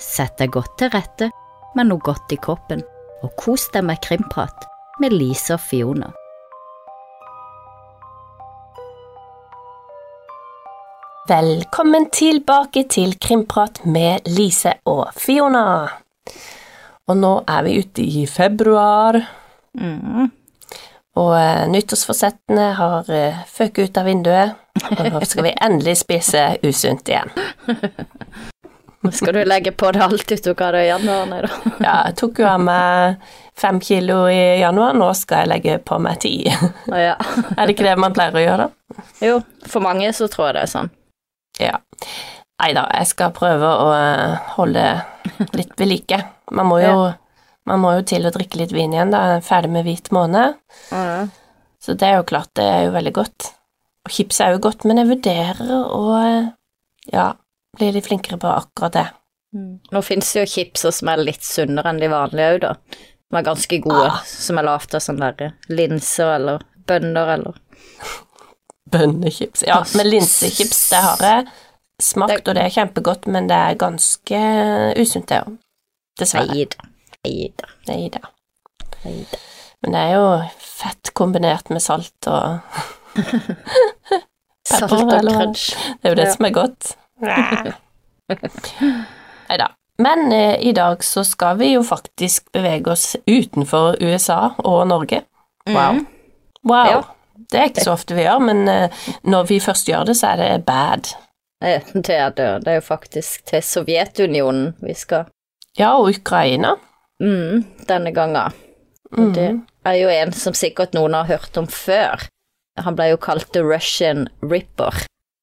Sett deg godt til rette med noe godt i kroppen, og kos deg med krimprat med Lise og Fiona. Velkommen tilbake til Krimprat med Lise og Fiona. Og nå er vi ute i februar, og eh, nyttårsforsettene har uh, føket ut av vinduet, og nå skal vi endelig spise usunt igjen. Nå skal du legge på det alt du tok av deg i januar, nei da. Ja, jeg tok jo av meg fem kilo i januar, nå skal jeg legge på meg ti. Ja. Er det ikke det man pleier å gjøre, da? Jo, for mange så tror jeg det er sånn. Ja. Nei da, jeg skal prøve å eh, holde litt ved like. Man må jo, man må jo til å drikke litt vin igjen, da. Er ferdig med hvit måned. Så det er jo klart, det er jo veldig godt. Og chips er jo godt, men jeg vurderer å eh, ja, bli de flinkere på akkurat det. Nå finnes det jo chipser som er litt sunnere enn de vanlige òg, da. Som er ganske gode, Ah. som er lagd av sånne der linser eller bønner eller Bønnechips. Ja, men linsechips, det har jeg smakt, Det- og det er kjempegodt, men det er ganske usunt, det òg. Dessverre. Nei da. Nei da. Nei da. Nei da. Men det er jo fett kombinert med salt og Salt og crunch. Det er jo det Ja. som er godt. Nei da. Men eh, i dag så skal vi jo faktisk bevege oss utenfor USA og Norge. Wow. Mhm. Wow. Ja. Det er ikke så ofte vi gjør, men eh, når vi først gjør det, så er det bad. Det er det. Det er jo faktisk til Sovjetunionen vi skal Ja, og Ukraina. mm, denne gangen. Og det er jo en som sikkert noen har hørt om før. Han ble jo kalt The Russian Ripper,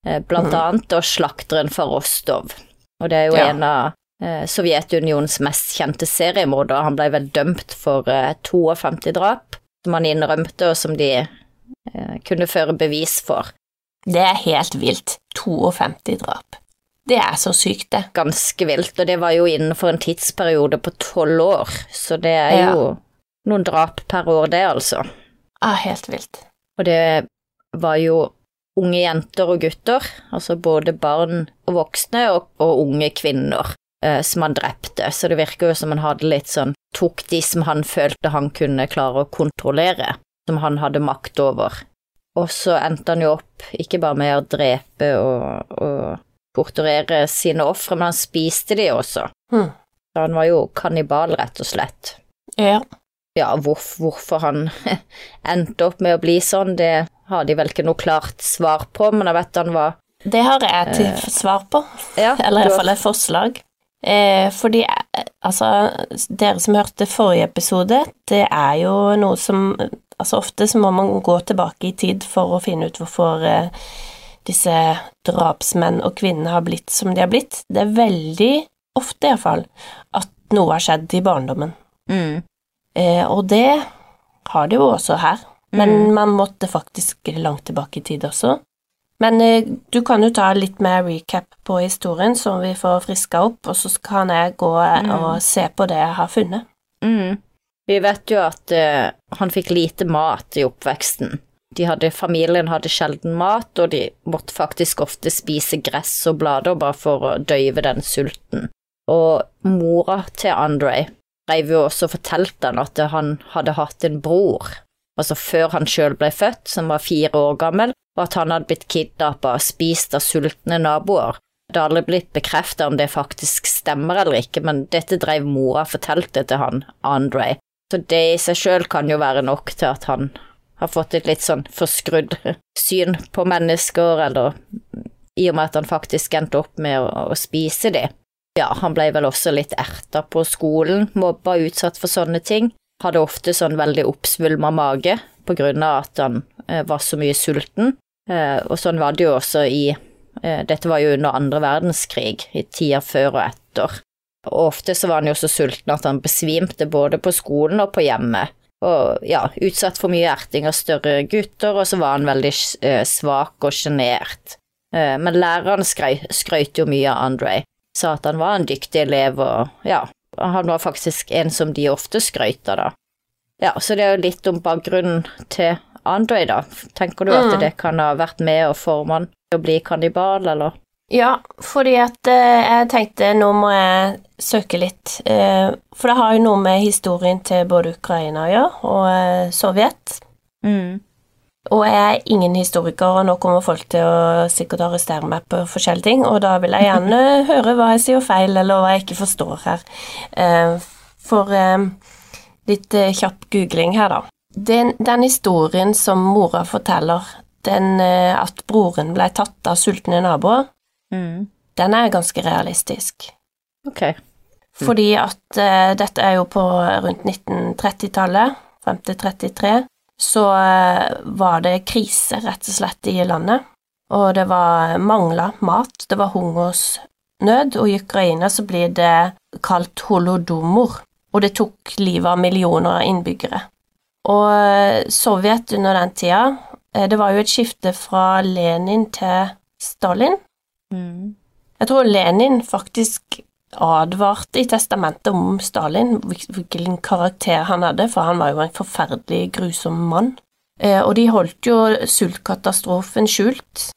eh, blant annet og slakteren fra Rostov. Og det er jo Ja. en av eh, Sovjetunionens mest kjente seriemordere. Han ble vel dømt for eh, 52 drap, som han innrømte, og som de eh, kunne føre bevis for. Det er helt vilt. 52 drap. Det er så sykt, det. Ganske vilt, og det var jo innenfor en tidsperiode på tolv år, så det er Ja. jo noen drap per år, det, altså. Ah, helt vilt. Og det var jo unge jenter og gutter, altså både barn og voksne, og, og unge kvinner eh, som han drepte, så det virker jo som han hadde litt sånn Tok de som han følte han kunne klare å kontrollere, som han hadde makt over. Og så endte han jo opp ikke bare med å drepe og, og torturere sine ofre, men han spiste de også. Hmm. Så han var jo kannibal, rett og slett Ja. ja, hvor, hvorfor han endte opp med å bli sånn, det har de vel ikke noe klart svar på, men jeg vet han var Det har jeg til svar på. ja, Eller iallfall et forslag. Eh, fordi, eh, altså, dere som hørte forrige episode, det er jo noe som Altså, ofte så må man gå tilbake i tid for å finne ut hvorfor eh, disse drapsmenn og kvinner har blitt som de har blitt. Det er veldig ofte, iallfall, at noe har skjedd i barndommen. mm, Eh, og det har det jo også her, men man måtte faktisk langt tilbake i tid også. Men eh, du kan jo ta litt mer recap på historien, så vi får friska opp, og så kan jeg gå mm. og se på det jeg har funnet. mm. Vi vet jo at eh, han fikk lite mat i oppveksten. De hadde, familien hadde sjelden mat, og de måtte faktisk ofte spise gress og blader bare for å døyve den sulten. Og mora til Andre reiv jo også og fortalte han at han hadde hatt en bror, altså før han sjøl ble født, som var fire år gammel, og at han hadde blitt kidnappa og spist av sultne naboer. Det har aldri blitt bekreftet om det faktisk stemmer eller ikke, men dette drev mora og fortalte til han, Andre. Så det i seg sjøl kan jo være nok til at han har fått et litt sånn forskrudd syn på mennesker, eller i og med at han faktisk endte opp med å, å spise de. Ja, han ble vel også litt erta på skolen, mobba, utsatt for sånne ting. Hadde ofte sånn veldig oppsvulma mage på grunn av at han eh, var så mye sulten. Eh, og sånn var det jo også i eh, Dette var jo under andre verdenskrig, i tida før og etter. Og ofte så var han jo så sulten at han besvimte både på skolen og på hjemmet. Og ja, utsatt for mye erting av større gutter, og så var han veldig eh, svak og sjenert. Eh, men læreren skrøt jo mye av Andre, sa at han var en dyktig elev, og ja, han var faktisk en som de ofte skrøt av, da. Ja, så det er jo litt om bakgrunnen til Andre, da. Tenker du at Mm. det kan ha vært med å forme han til å bli kannibal, eller? Ja, fordi at eh, jeg tenkte nå må jeg søke litt. Eh, for det har jo noe med historien til både Ukraina å gjøre, og eh, Sovjet. Mm. Og jeg er ingen historiker, og nå kommer folk til å sikkert arrestere meg på forskjellige ting, og da vil jeg gjerne høre hva jeg sier feil, eller hva jeg ikke forstår her. Eh, For eh, litt eh, kjapp googling her, da. Den, den historien som mora forteller, den at broren ble tatt av sultne naboer, Mm. den er ganske realistisk. Ok. Fordi at dette er jo på rundt 1930-tallet, frem til 33, så eh, var det krise rett og slett i landet. Og det var mangla mat, det var hungersnød, og i Ukraina så blir det kalt holodomor, og det tok livet av millioner av innbyggere. Og eh, Sovjet under den tida, eh, det var jo et skifte fra Lenin til Stalin. Mm. Jeg tror Lenin faktisk advarte i testamentet om Stalin, hvilken karakter han hadde, for han var jo en forferdelig grusom mann. Eh, og de holdt jo sultkatastrofen skjult,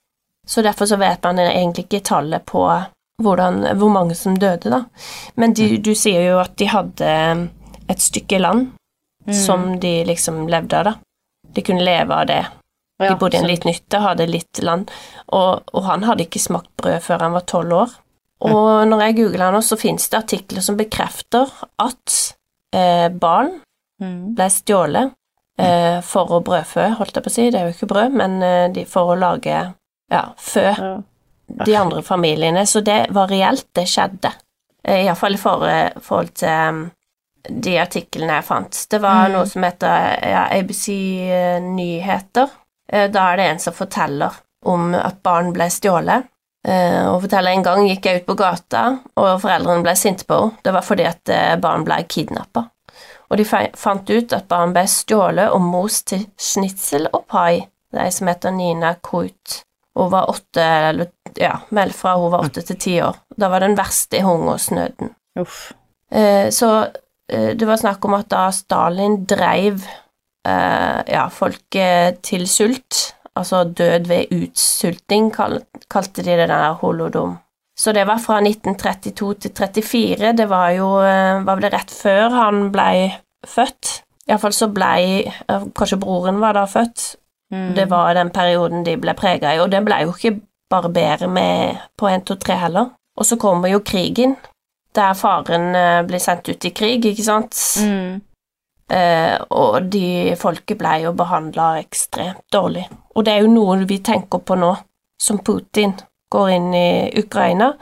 så derfor så vet man egentlig ikke tallet på hvordan, hvor mange som døde, da. Men de, du sier jo at de hadde et stykke land som de liksom levde av, da. De kunne leve av det. De bodde i en liten hytte, hadde litt land, og, og han hadde ikke smakt brød før han var tolv år. Og når jeg googler nå, så finnes det artikler som bekrefter at eh, barn Mm. ble stjålet eh, for å brødfø, holdt jeg på å si, det er jo ikke brød, men eh, de, for å lage ja, fø Ja. de andre familiene, så det var reelt, det skjedde. Eh, Iallfall i for, forhold til um, de artiklene jeg fant. Det var Mm. noe som heter ja, ABC eh, Nyheter. Eh, Da er det en som forteller om at barn ble stjålet. Eh, Og forteller en gang gikk jeg ut på gata, og foreldrene ble sinte på henne. Det var fordi at eh, barn ble kidnappa. Og de fant ut at barn ble stjålet og most til snitsel og pai. Ei som heter Nina Krut. Hun var åtte, eller ja, vel fra hun var åtte til ti år. Da var den verste hungersnøden. Uff. Eh, så det var snakk om at da Stalin dreiv eh, ja, folk eh, til sult, altså død ved utsulting, kalte de det der holodom. Så det var fra 1932 til 34, det var jo eh, var vel det rett før han blei født. Iallfall så blei eh, Kanskje broren var da født, Mm. det var den perioden de ble prega i, og det ble jo ikke bare bedre med på 1, 2, 3 heller. Og så kommer jo krigen, der faren eh, blir sendt ut i krig, ikke sant? Mm. Eh, og de folket ble jo behandla ekstremt dårlig. Og det er jo noe vi tenker på nå, som Putin går inn i Ukraina.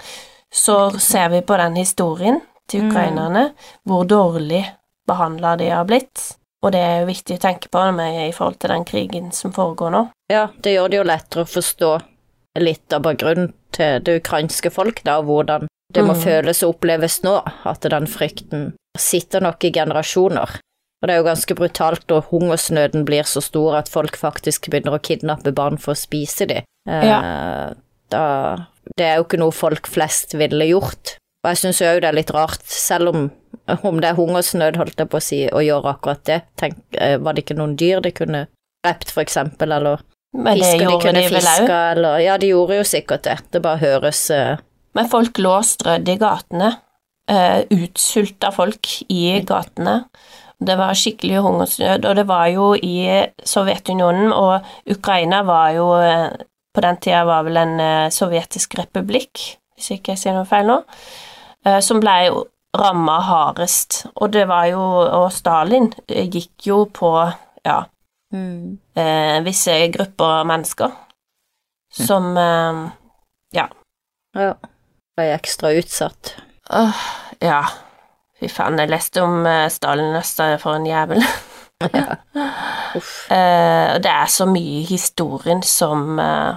Så ser vi på den historien til Mm. ukrainerne, hvor dårlig behandla de har blitt. Og det er jo viktig å tenke på med, i forhold til den krigen som foregår nå. Ja, det gjør det jo lettere å forstå litt av bakgrunnen til det ukrainske folk, da, og hvordan det må mm. føles og oppleves nå, at den frykten sitter nok i generasjoner. Og det er jo ganske brutalt og hungersnøden blir så stor at folk faktisk begynner å kidnappe barn for å spise dem. Ja. da, det er jo ikke noe folk flest ville gjort. Og jeg syns jo det er litt rart, selv om, om det er hungersnød, holdt jeg på å si, å gjøre akkurat det. Tenk, eh, var det ikke noen dyr de kunne drept, for eksempel, eller Men det fisker de kunne de òg. eller Ja, de gjorde jo sikkert det. Det bare høres uh... Men folk lå strødd i gatene. Uh, utsulta folk i gatene. Det var skikkelig hungersnød, og det var jo i Sovjetunionen, og Ukraina var jo eh, På den tida var vel en eh, sovjetisk republikk, hvis ikke jeg sier noe feil nå, eh, som ble ramma hardest. Og det var jo Og Stalin gikk jo på ja, mm. visse grupper mennesker som eh, Ja. Ja. Ble ekstra utsatt. Åh, ja. Fy faen, jeg leste om eh, Stalin for en jævel. Uff. uh, det er så mye i historien som uh,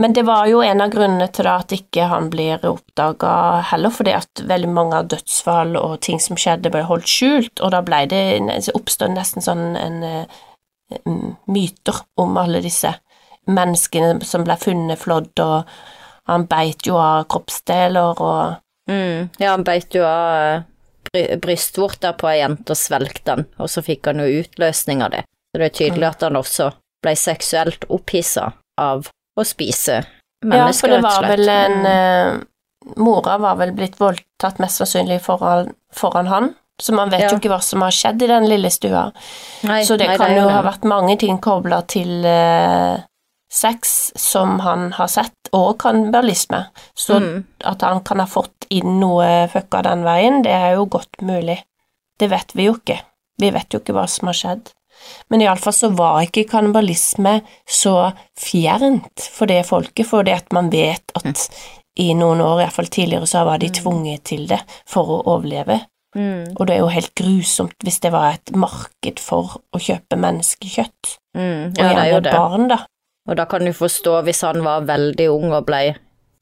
Men det var jo en av grunnene til at ikke han blir oppdaga heller, fordi at veldig mange av dødsfall og ting som skjedde, ble holdt skjult, og da ble det så oppstod nesten sånn en en myter om alle disse menneskene som ble funnet flådd, og han beit jo av kroppsdeler og Mm. Ja, han beit jo av brystvorta på ei jente og svelgte den, og så fikk han jo utløsning av det. Så det er tydelig at han også ble seksuelt opphissa av å spise Ja, for det var vel en uh, Mora var vel blitt voldtatt mest sannsynlig foran, foran han, så man vet Ja. jo ikke hva som har skjedd i den lille stua. Nei, så det nei, kan det jo det. ha vært mange ting kobla til eh, sex som han har sett, og kannibalisme. Så Mm. at han kan ha fått inn noe fucka den veien, det er jo godt mulig. Det vet vi jo ikke. Vi vet jo ikke hva som har skjedd. Men iallfall så var ikke kannibalisme så fjernt for det folket, fordi at man vet at i noen år, iallfall tidligere, så var de tvunget til det for å overleve. Mm, Og det er jo helt grusomt hvis det var et marked for å kjøpe menneskekjøtt, mm, og ja, er gjerne barn, da. Og da kan du forstå hvis han var veldig ung og ble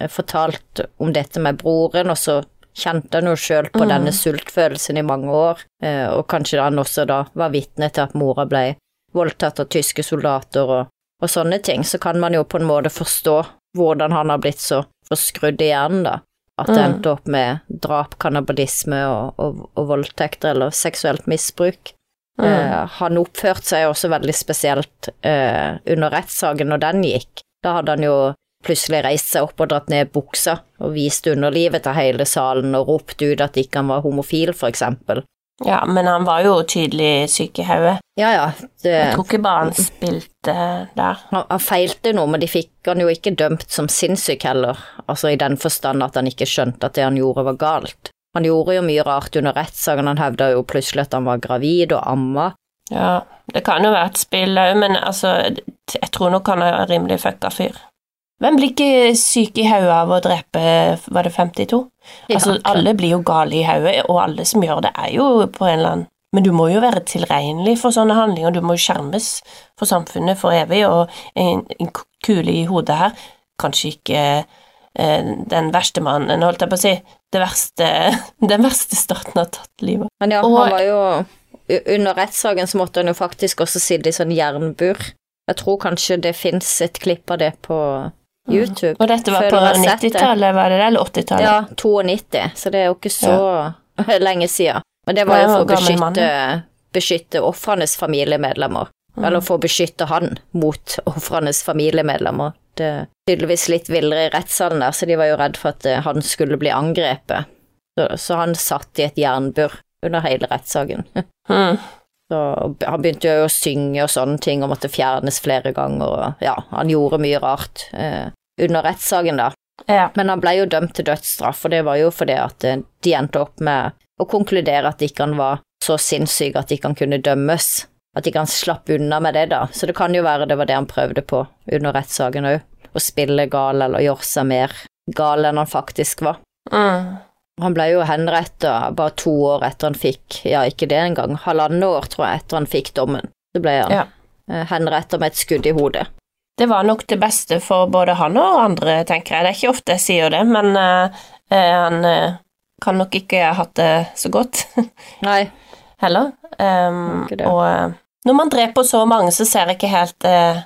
eh, fortalt om dette med broren, og så kjente han jo sjøl på Mm. denne sultfølelsen i mange år, eh, og kanskje han også da var vitne til at mora ble voldtatt av tyske soldater og, og sånne ting, så kan man jo på en måte forstå hvordan han har blitt så forskrudd i hjernen, da. At det Mm. endte opp med drap, kannibalisme og, og, og voldtekter eller seksuelt misbruk. Mm. Eh, han oppførte seg også veldig spesielt uh, under rettssaken når den gikk. Da hadde han jo plutselig reist seg opp og dratt ned buksa og vist underlivet til hele salen og ropt ut at ikke han var homofil, for eksempel. Ja, men han var jo tydelig syk i hodet. Ja ja, det, Jeg tror ikke bare han spilte der. han, han feilte noe, men de fikk han jo ikke dømt som sinnssyk heller, altså i den forstand at han ikke skjønte at det han gjorde var galt. Han gjorde jo mye rart under rettssaken, han hevda jo plutselig at han var gravid og amma. Ja, det kan jo være et spill òg, men altså, jeg tror nok han er en rimelig fucka fyr. Hvem blir ikke syk i hodet av å drepe, var det 52? Altså, alle blir jo gale i hodet, og alle som gjør det, er jo på en eller annen Men du må jo være tilregnelig for sånne handlinger, du må skjermes for samfunnet for evig, og en, en kule i hodet her Kanskje ikke den verste mannen, holdt jeg på å si. Det verste, den verste staten har tatt livet. Men ja, Og- han var jo Under rettssaken så måtte han jo faktisk også sitte i sånn jernbur. Jeg tror kanskje det fins et klipp av det på YouTube. Og dette var på jeg har sett det. 90-tallet, var det det, eller 80-tallet? Ja, 92, så det er jo ikke så lenge siden. Men det var jo for å beskytte, beskytte ofrenes familiemedlemmer. Mm. Eller for å beskytte han mot ofrenes familiemedlemmer. Det uh, tydeligvis litt villere i rettssalen der, så de var jo redd for at uh, han skulle bli angrepet. Så, så han satt i et jernbur under hele rettssaken. Mm. Han begynte jo å synge og sånne ting og måtte fjernes flere ganger, og ja, han gjorde mye rart uh, under rettssaken, da. Ja. Men han ble jo dømt til dødsstraff, og det var jo fordi at eh, de endte opp med å konkludere at ikke han var så sinnssyk at ikke han kunne dømmes. At ikke han slapp unna med det, da. Så det kan jo være det var det han prøvde på under rettssaken òg. Å spille gal eller gjøre seg mer gal enn han faktisk var. Mm. Han ble jo henretta bare to år etter han fikk, ja, ikke det engang, halvannet år, tror jeg, etter han fikk dommen. Så ble han Ja. ja. henretta med et skudd i hodet. Det var nok det beste for både han og andre, tenker jeg. Det er ikke ofte jeg sier det, men uh, eh, han uh, kan nok ikke ha hatt det så godt Nei, heller. Um, og eh, når man dreper så mange, så ser jeg ikke helt eh,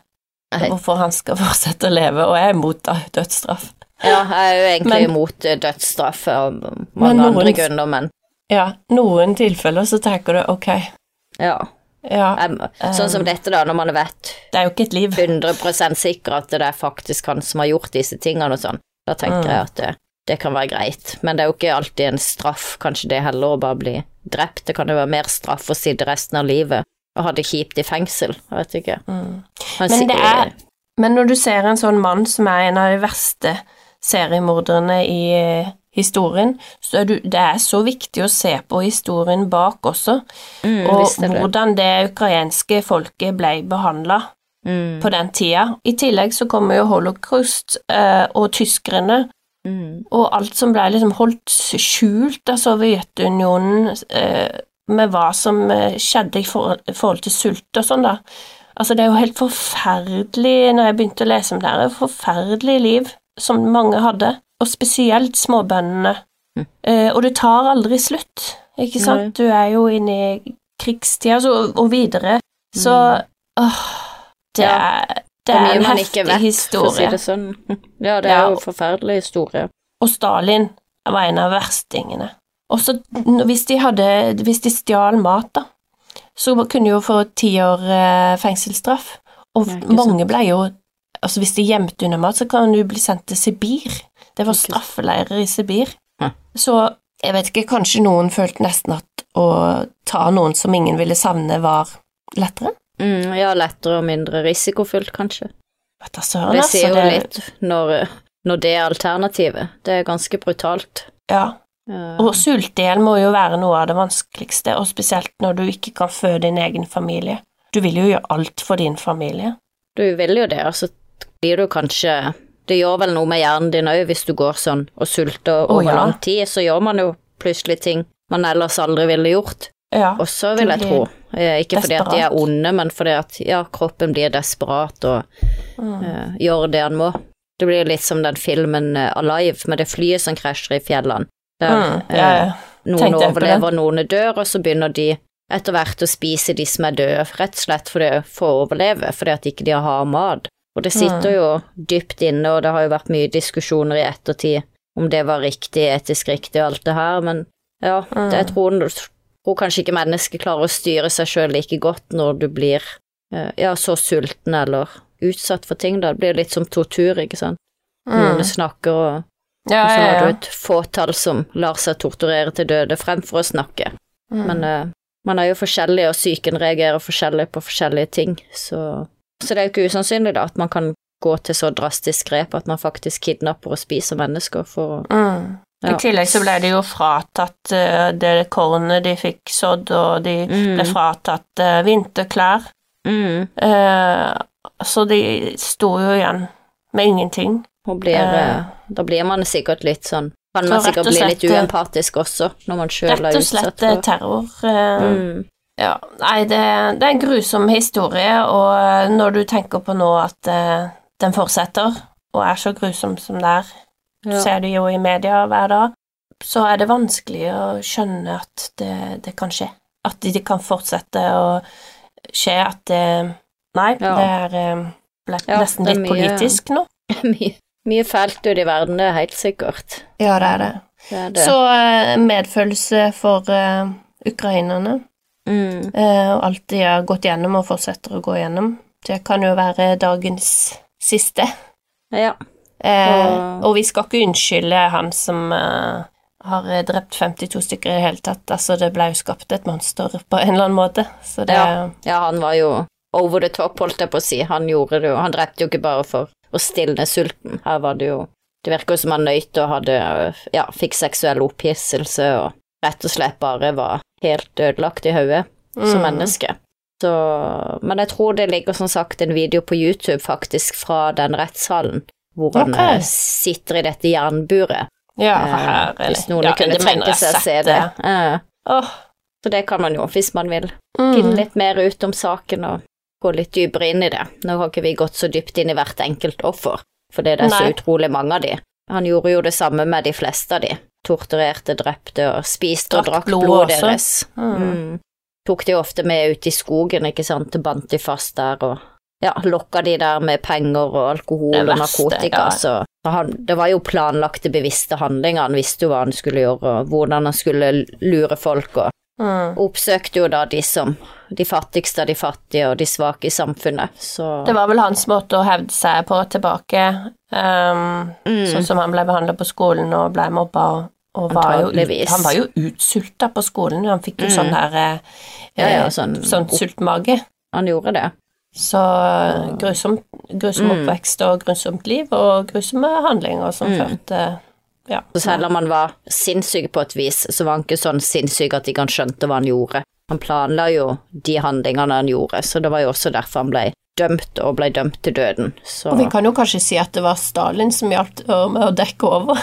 hvorfor han skal fortsette å leve, og jeg er imot dødsstraff. ja, jeg er jo egentlig Men- imot eh, dødsstraff av mange noen- andre grunner, men Ja, noen tilfeller så tenker du ok, ja. ja, um, Sånn som dette, da, når man vet det er jo ikke et liv. 100% sikker at det er faktisk han som har gjort disse tingene og sånn, da tenker Mm. jeg at det, det kan være greit. Men det er jo ikke alltid en straff, kanskje det heller å bare bli drept. Det kan jo være mer straff å sitte resten av livet og ha det kjipt i fengsel, jeg vet ikke. Mm. Men er- Men når du ser en sånn mann som er en av de verste seriemorderne i eh, historien, så er du, det er så viktig å se på historien bak også, mm, og det. hvordan det ukrainske folket ble behandla Mm, på den tida. I tillegg så kommer jo holocaust eh, og tyskerne mm, og alt som ble liksom holdt skjult av Sovjetunionen eh, med hva som eh, skjedde i forhold, til sult og sånn, da. Altså, det er jo helt forferdelig, når jeg begynte å lese om det her, forferdelig liv som mange hadde, og spesielt småbøndene. Mm. Eh, og det tar aldri slutt, ikke Nei. sant? Du er jo inne i krigstida så, og videre, så åh, det Ja. er, det Det er en heftig vet, for å si historie. det sånn. Ja, det er Ja. jo en forferdelig historie. Og Stalin var en av verstingene. Og så hvis de hadde Hvis de stjal mat, da, så kunne de jo få ti år eh, fengselsstraff. Og mange ble jo Altså, hvis de gjemte unna mat, så kan du bli sendt til Sibir. Det var straffeleirer i Sibir. Så jeg vet ikke, kanskje noen følte nesten at å ta noen som ingen ville savne, var lettere? Mm, ja, lettere og mindre risikofullt, kanskje. Vet da søren, Det altså. sier jo det- litt når, når det er alternativet. Det er ganske brutalt. Ja. Eh, Å sulte i hjel må jo være noe av det vanskeligste, og spesielt når du ikke kan føde din egen familie. Du vil jo gjøre alt for din familie. Du vil jo det, og så blir du kanskje Det gjør vel noe med hjernen din òg, hvis du går sånn og sulter over ja. lang tid, så gjør man jo plutselig ting man ellers aldri ville gjort. Ja. Også, vil jeg tro. Eh, Ikke fordi at de er onde, men fordi at ja, kroppen blir desperat og Mm. uh, gjør det han må. Det blir litt som den filmen Alive, med det flyet som krasjer i fjellene. Der Mm, eh, ja, ja. noen tenkte overlever, noen dør, og så begynner de etter hvert å spise de som er døde, rett og slett for å overleve, fordi at ikke de har mat. Og det sitter Mm. jo dypt inne, og det har jo vært mye diskusjoner i ettertid om det var riktig, etisk riktig og alt det her, men ja, Mm. det, jeg tror, tror kanskje ikke mennesket klarer å styre seg sjøl like godt når du blir eh, ja, så sulten eller utsatt for ting, da. Det blir litt som tortur, ikke sant. Noen snakker og Ja, og så ja, har ja. du et fåtall som lar seg torturere til døde fremfor å snakke. Mm. Men uh, man er jo forskjellig, og psyken reagerer forskjellig på forskjellige ting, så Så det er jo ikke usannsynlig da at man kan gå til så drastisk grep at man faktisk kidnapper og spiser mennesker for å Mm. I tillegg så ble de jo fratatt uh, det kornet de fikk sådd, og de Mm. ble fratatt uh, vinterklær. mm, Uh, så de sto jo igjen med ingenting. Blir, Eh. eh, Da blir man sikkert litt sånn Kan man sikkert bli slett, litt eh, uempatisk også, når man sjøl er utsatt utsatt Rett og slett terror. Uh, mm, Ja, nei, det, det er en grusom historie, og eh, når du tenker på nå at uh, den fortsetter, og er så grusom som det er, du ja. ser det jo i media hver dag, så er det vanskelig å skjønne at det, det kan skje. At det kan fortsette å skje, at det Nei, Ja. det er eh, ble nesten litt politisk nå. mye, mye fælt ute i verden, det er helt sikkert. Ja, det er det. Det er det. Så eh, medfølelse for uh, ukrainerne. mm, Eh, og alt de har gått gjennom og fortsetter å gå gjennom. Det kan jo være dagens siste. ja. Uh, Og- vi skal ikke unnskylde han som har drept 52 stykker i det hele tatt. Altså, det ble jo skapt et monster på en eller annen måte, så det Ja. Ja, han var jo over the top, holdt jeg på å si. Han gjorde det jo, han drepte jo ikke bare for å stilne sulten. Her var det jo Det virker jo som han nøyte og hadde Ja, fikk seksuell opphisselse og rett og slett bare var helt ødelagt i hodet som Mm. menneske. Så Men jeg tror det ligger som sagt en video på YouTube faktisk fra den rettssalen hvor han eh, sitter i dette jernburet. Ja, Eh, herlig. hvis noen Ja, kunne tenke seg å se det. det. Uh. Oh. så det kan man jo, hvis man vil finne mm. litt mer ut om saken og gå litt dypere inn i det. Nå har ikke vi gått så dypt inn i hvert enkelt offer, for det er så Nei. utrolig mange av de. Han gjorde jo det samme med de fleste av de. Torturerte, drepte og spiste og Drakk blod blodet deres. Mm. Mm. Tok de ofte med ut i skogen, ikke sant, bandt de fast der og ja, lokka de der med penger og alkohol verste, og narkotika, ja. så så han, det var jo planlagte, bevisste handlinger, han visste jo hva han skulle gjøre og hvordan han skulle lure folk og Mm. oppsøkte jo da de som de fattigste av de fattige og de svake i samfunnet, så Det var vel hans måte å hevde seg på tilbake, um, Mm. sånn som han ble behandla på skolen og ble mobba og, og var jo. Han var jo utsulta på skolen, han fikk jo Mm. sånn der eh, Ja, ja, eh, sånn- sånn sultmage. han gjorde det. Så eh, grusom, grusom Mm. oppvekst og grusomt liv, og grusomme handlinger som Mm. førte Ja. Så selv om han var sinnssyk på et vis, så var han ikke sånn sinnssyk at ikke han skjønte hva han gjorde. Han planla jo de handlingene han gjorde, så det var jo også derfor han ble dømt og ble dømt til døden. Så Og vi kan jo kanskje si at det var Stalin som hjalp øh, med å dekke over,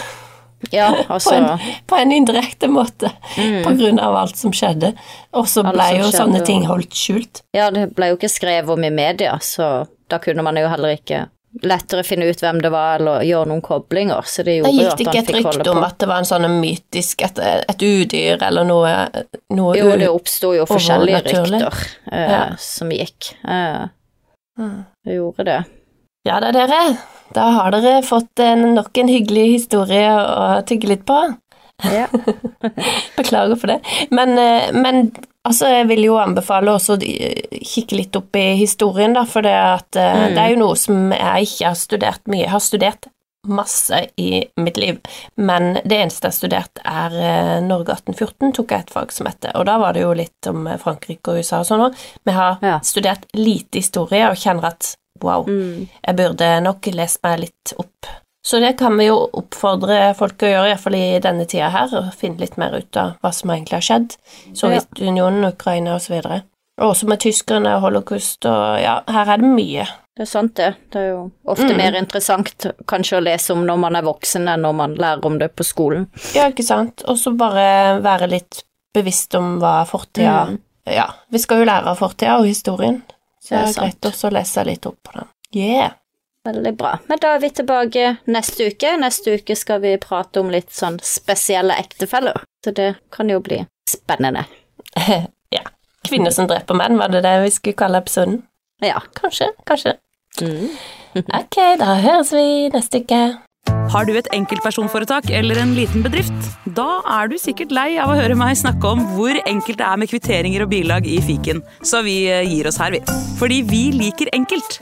ja, på altså en, på en indirekte måte, mm. på grunn av alt som skjedde. Og så ble jo skjedde, sånne ting holdt skjult. Ja, det ble jo ikke skrevet om i media, så da kunne man jo heller ikke lettere finne ut hvem det var, eller gjøre noen koblinger, så det gjorde jo gikk at det ikke et fikk rykte om at det var en sånn mytisk, et, et udyr eller noe, noe Jo, det oppsto jo forskjellige rykter eh, Ja. som gikk. Eh, Mm. det gjorde det. Ja da, dere. Da har dere fått en, nok en hyggelig historie å tygge litt på. Ja. Beklager for det. Men, eh, men Altså, jeg vil jo anbefale også å kikke litt opp i historien, da, for det, at, mm. det er jo noe som jeg ikke har studert mye. Jeg har studert masse i mitt liv, men det eneste jeg har studert, er Norge 1814, tok jeg et fag som heter, og da var det jo litt om Frankrike og USA og sånn òg. Vi har ja. studert lite historie og kjenner at wow, mm. jeg burde nok lest meg litt opp så det kan vi jo oppfordre folk å gjøre, iallfall i denne tida her, og finne litt mer ut av hva som egentlig har skjedd. Sovjetunionen, Ukraina osv. Og også med tyskerne og holocaust og ja, her er det mye. Det er sant, det. Det er jo ofte mm. mer interessant kanskje å lese om når man er voksen, enn når man lærer om det på skolen. Ja, ikke sant. Og så bare være litt bevisst om hva fortida mm. Ja, vi skal jo lære av fortida og historien, så det er, det er greit også å lese litt opp på den. Yeah. Veldig bra. Men da er vi tilbake neste uke. Neste uke skal vi prate om litt sånn spesielle ektefeller, så det kan jo bli spennende. ja. Kvinner som dreper menn, var det det vi skulle kalle episoden? Ja. Kanskje. Kanskje. Mm. ok, da høres vi neste uke. Har du et enkeltpersonforetak eller en liten bedrift? Da er du sikkert lei av å høre meg snakke om hvor enkelt det er med kvitteringer og bilag i fiken, så vi eh, gir oss her, vi. Fordi vi liker enkelt.